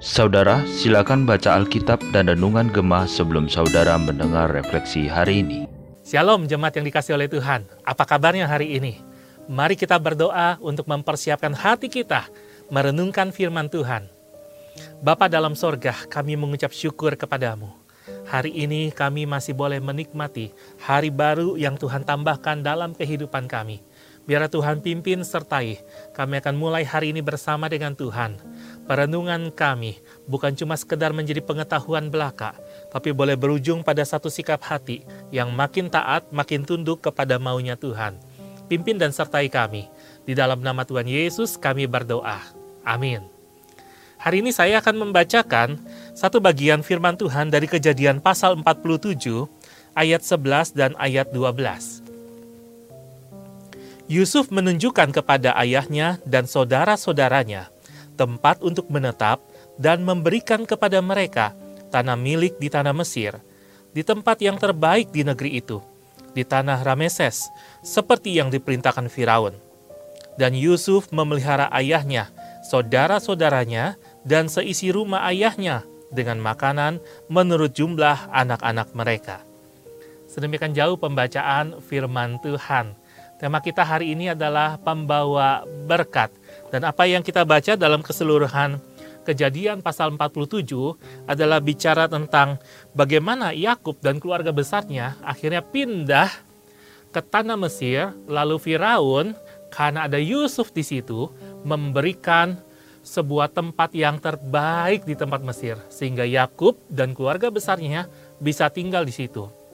Saudara, silakan baca Alkitab dan Renungan Gemah sebelum saudara mendengar refleksi hari ini. Shalom jemaat yang dikasih oleh Tuhan. Apa kabarnya hari ini? Mari kita berdoa untuk mempersiapkan hati kita merenungkan firman Tuhan. Bapa dalam sorga, kami mengucap syukur kepadamu. Hari ini kami masih boleh menikmati hari baru yang Tuhan tambahkan dalam kehidupan kami. Biar Tuhan pimpin sertai. Kami akan mulai hari ini bersama dengan Tuhan. Perenungan kami bukan cuma sekedar menjadi pengetahuan belaka, tapi boleh berujung pada satu sikap hati yang makin taat, makin tunduk kepada maunya Tuhan. Pimpin dan sertai kami. Di dalam nama Tuhan Yesus kami berdoa. Amin. Hari ini saya akan membacakan satu bagian firman Tuhan dari kejadian pasal 47 ayat 11 dan ayat 12. Yusuf menunjukkan kepada ayahnya dan saudara-saudaranya tempat untuk menetap dan memberikan kepada mereka tanah milik di tanah Mesir, di tempat yang terbaik di negeri itu, di tanah Rameses, seperti yang diperintahkan Firaun. Dan Yusuf memelihara ayahnya, saudara-saudaranya, dan seisi rumah ayahnya dengan makanan menurut jumlah anak-anak mereka. Sedemikian jauh pembacaan firman Tuhan. Tema kita hari ini adalah pembawa berkat. Dan apa yang kita baca dalam keseluruhan kejadian pasal 47 adalah bicara tentang bagaimana Yakub dan keluarga besarnya akhirnya pindah ke tanah Mesir, lalu Firaun karena ada Yusuf di situ memberikan sebuah tempat yang terbaik di tempat Mesir sehingga Yakub dan keluarga besarnya bisa tinggal di situ.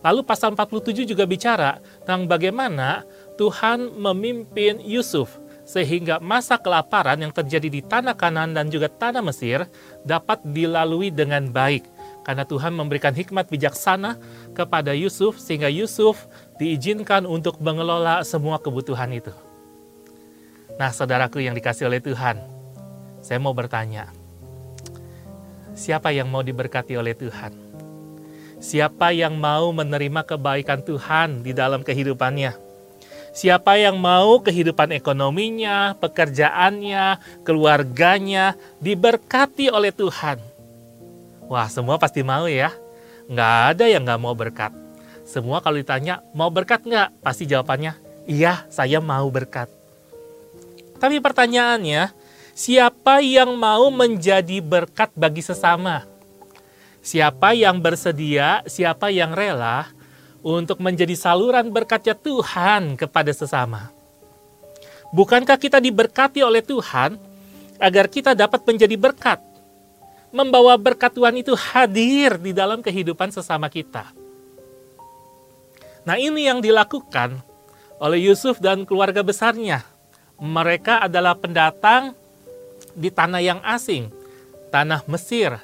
Lalu pasal 47 juga bicara tentang bagaimana Tuhan memimpin Yusuf sehingga masa kelaparan yang terjadi di tanah Kanan dan juga tanah Mesir dapat dilalui dengan baik karena Tuhan memberikan hikmat bijaksana kepada Yusuf sehingga Yusuf diizinkan untuk mengelola semua kebutuhan itu. Nah, saudaraku yang dikasih oleh Tuhan, saya mau bertanya, siapa yang mau diberkati oleh Tuhan? Siapa yang mau menerima kebaikan Tuhan di dalam kehidupannya? Siapa yang mau kehidupan ekonominya, pekerjaannya, keluarganya diberkati oleh Tuhan? Wah, semua pasti mau ya. Nggak ada yang nggak mau berkat. Semua kalau ditanya, mau berkat nggak? Pasti jawabannya, iya, saya mau berkat. Tapi pertanyaannya, siapa yang mau menjadi berkat bagi sesama? Siapa yang bersedia, siapa yang rela untuk menjadi saluran berkatnya Tuhan kepada sesama. Bukankah kita diberkati oleh Tuhan agar kita dapat menjadi berkat? Membawa berkat Tuhan itu hadir di dalam kehidupan sesama kita. Nah ini yang dilakukan oleh Yusuf dan keluarga besarnya. Mereka adalah pendatang di tanah yang asing, tanah Mesir,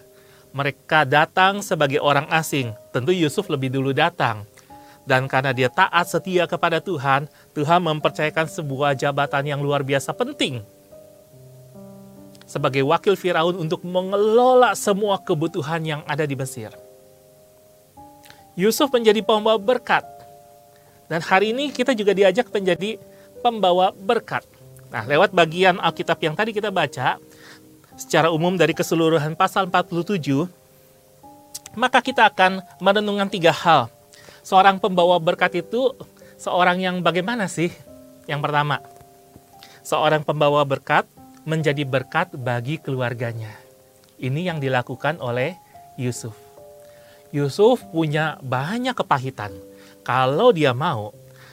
mereka datang sebagai orang asing. Tentu Yusuf lebih dulu datang. Dan karena dia taat setia kepada Tuhan, Tuhan mempercayakan sebuah jabatan yang luar biasa penting. Sebagai wakil Firaun untuk mengelola semua kebutuhan yang ada di Mesir. Yusuf menjadi pembawa berkat. Dan hari ini kita juga diajak menjadi pembawa berkat. Nah, lewat bagian Alkitab yang tadi kita baca, secara umum dari keseluruhan pasal 47, maka kita akan merenungkan tiga hal. Seorang pembawa berkat itu seorang yang bagaimana sih? Yang pertama, seorang pembawa berkat menjadi berkat bagi keluarganya. Ini yang dilakukan oleh Yusuf. Yusuf punya banyak kepahitan. Kalau dia mau,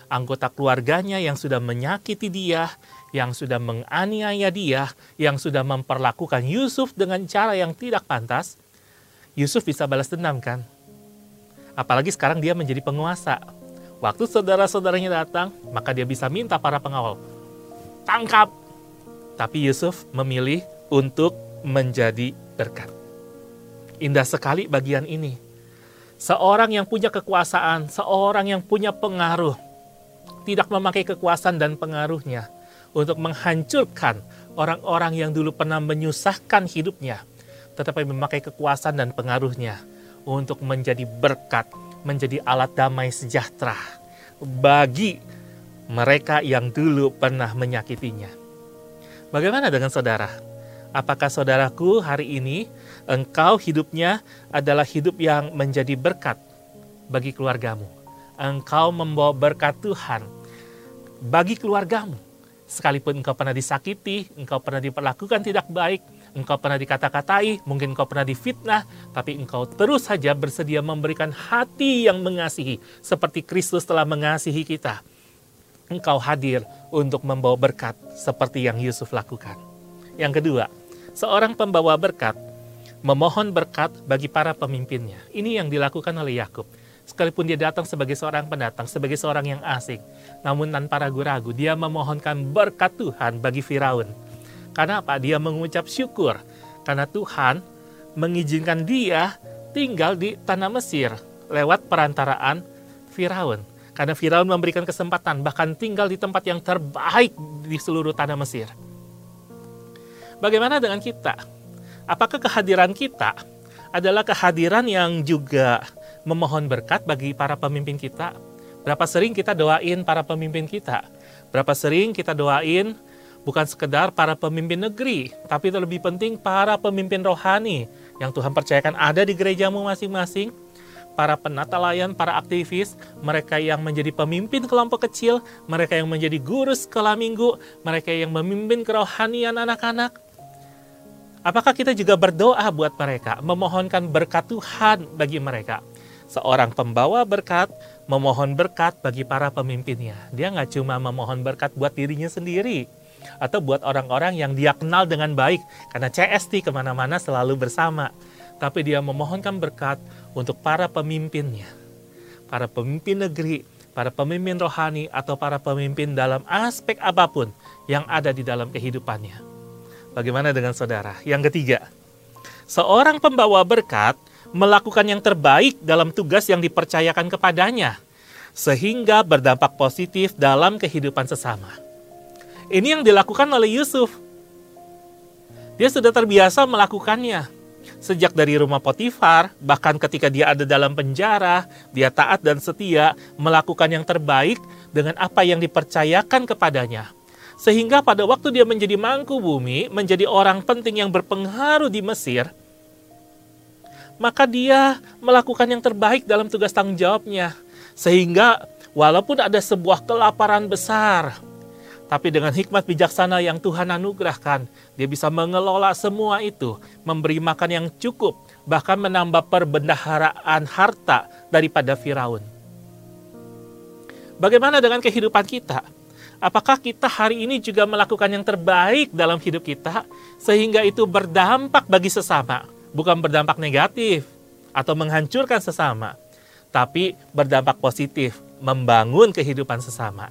anggota keluarganya yang sudah menyakiti dia, yang sudah menganiaya dia, yang sudah memperlakukan Yusuf dengan cara yang tidak pantas, Yusuf bisa balas dendam kan? Apalagi sekarang dia menjadi penguasa. Waktu saudara-saudaranya datang, maka dia bisa minta para pengawal, tangkap. Tapi Yusuf memilih untuk menjadi berkat. Indah sekali bagian ini. Seorang yang punya kekuasaan, seorang yang punya pengaruh, tidak memakai kekuasaan dan pengaruhnya untuk menghancurkan orang-orang yang dulu pernah menyusahkan hidupnya, tetapi memakai kekuasaan dan pengaruhnya untuk menjadi berkat, menjadi alat damai sejahtera bagi mereka yang dulu pernah menyakitinya. Bagaimana dengan saudara? Apakah saudaraku hari ini engkau hidupnya adalah hidup yang menjadi berkat bagi keluargamu? Engkau membawa berkat Tuhan bagi keluargamu. Sekalipun engkau pernah disakiti, engkau pernah diperlakukan tidak baik, engkau pernah dikata-katai, mungkin engkau pernah difitnah, tapi engkau terus saja bersedia memberikan hati yang mengasihi, seperti Kristus telah mengasihi kita. Engkau hadir untuk membawa berkat seperti yang Yusuf lakukan. Yang kedua, seorang pembawa berkat memohon berkat bagi para pemimpinnya. Ini yang dilakukan oleh Yakub. Sekalipun dia datang sebagai seorang pendatang, sebagai seorang yang asing, namun tanpa ragu-ragu dia memohonkan berkat Tuhan bagi Firaun karena apa? Dia mengucap syukur karena Tuhan mengizinkan dia tinggal di tanah Mesir lewat perantaraan Firaun. Karena Firaun memberikan kesempatan bahkan tinggal di tempat yang terbaik di seluruh tanah Mesir. Bagaimana dengan kita? Apakah kehadiran kita adalah kehadiran yang juga memohon berkat bagi para pemimpin kita? Berapa sering kita doain para pemimpin kita? Berapa sering kita doain bukan sekedar para pemimpin negeri, tapi lebih penting para pemimpin rohani yang Tuhan percayakan ada di gerejamu masing-masing, para penata layan, para aktivis, mereka yang menjadi pemimpin kelompok kecil, mereka yang menjadi guru sekolah minggu, mereka yang memimpin kerohanian anak-anak. Apakah kita juga berdoa buat mereka, memohonkan berkat Tuhan bagi mereka? Seorang pembawa berkat memohon berkat bagi para pemimpinnya. Dia nggak cuma memohon berkat buat dirinya sendiri, atau buat orang-orang yang dia kenal dengan baik karena CST ke mana-mana selalu bersama. Tapi dia memohonkan berkat untuk para pemimpinnya, para pemimpin negeri, para pemimpin rohani, atau para pemimpin dalam aspek apa pun yang ada di dalam kehidupannya. Bagaimana dengan saudara? Yang ketiga, seorang pembawa berkat melakukan yang terbaik dalam tugas yang dipercayakan kepadanya, sehingga berdampak positif dalam kehidupan sesama. Ini yang dilakukan oleh Yusuf. Dia sudah terbiasa melakukannya. Sejak dari rumah Potifar, bahkan ketika dia ada dalam penjara, dia taat dan setia melakukan yang terbaik dengan apa yang dipercayakan kepadanya. Sehingga pada waktu dia menjadi mangku bumi, menjadi orang penting yang berpengaruh di Mesir, maka dia melakukan yang terbaik dalam tugas tanggung jawabnya. Sehingga walaupun ada sebuah kelaparan besar, tapi dengan hikmat bijaksana yang Tuhan anugerahkan, dia bisa mengelola semua itu, memberi makan yang cukup, bahkan menambah perbendaharaan harta daripada Firaun. Bagaimana dengan kehidupan kita? Apakah kita hari ini juga melakukan yang terbaik dalam hidup kita, sehingga itu berdampak bagi sesama, bukan berdampak negatif atau menghancurkan sesama, tapi berdampak positif, membangun kehidupan sesama.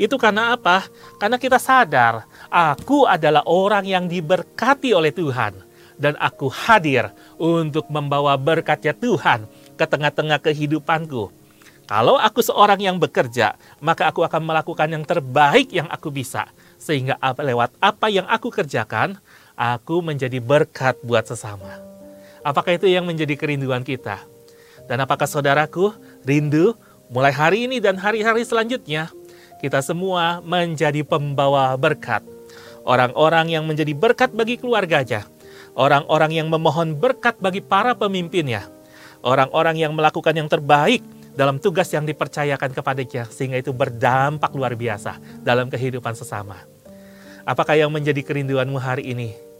Itu karena apa? Karena kita sadar, aku adalah orang yang diberkati oleh Tuhan. Dan aku hadir untuk membawa berkatnya Tuhan ke tengah-tengah kehidupanku. Kalau aku seorang yang bekerja, maka aku akan melakukan yang terbaik yang aku bisa. Sehingga lewat apa yang aku kerjakan, aku menjadi berkat buat sesama. Apakah itu yang menjadi kerinduan kita? Dan apakah saudaraku rindu mulai hari ini dan hari-hari selanjutnya kita semua menjadi pembawa berkat. Orang-orang yang menjadi berkat bagi keluarganya. Orang-orang yang memohon berkat bagi para pemimpinnya. Orang-orang yang melakukan yang terbaik dalam tugas yang dipercayakan kepadanya sehingga itu berdampak luar biasa dalam kehidupan sesama. Apakah yang menjadi kerinduanmu hari ini?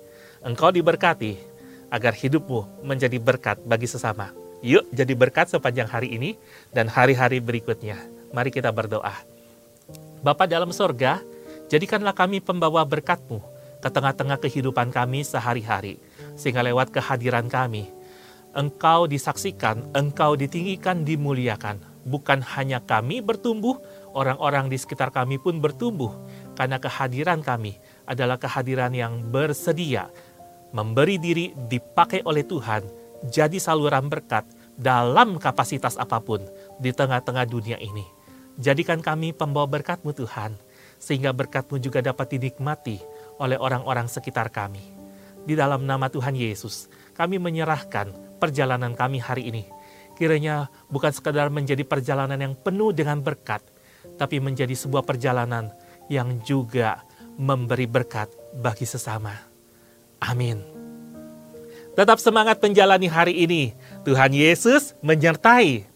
Engkau diberkati agar hidupmu menjadi berkat bagi sesama. Yuk jadi berkat sepanjang hari ini dan hari-hari berikutnya. Mari kita berdoa. Bapa dalam sorga, jadikanlah kami pembawa berkat-Mu ke tengah-tengah kehidupan kami sehari-hari, sehingga lewat kehadiran kami, Engkau disaksikan, Engkau ditinggikan, dimuliakan. Bukan hanya kami bertumbuh, orang-orang di sekitar kami pun bertumbuh, karena kehadiran kami adalah kehadiran yang bersedia, memberi diri dipakai oleh Tuhan, jadi saluran berkat dalam kapasitas apa pun di tengah-tengah dunia ini. Jadikan kami pembawa berkat-Mu Tuhan, sehingga berkat-Mu juga dapat dinikmati oleh orang-orang sekitar kami. Di dalam nama Tuhan Yesus, kami menyerahkan perjalanan kami hari ini. Kiranya bukan sekadar menjadi perjalanan yang penuh dengan berkat, tapi menjadi sebuah perjalanan yang juga memberi berkat bagi sesama. Amin. Tetap semangat menjalani hari ini. Tuhan Yesus menyertai.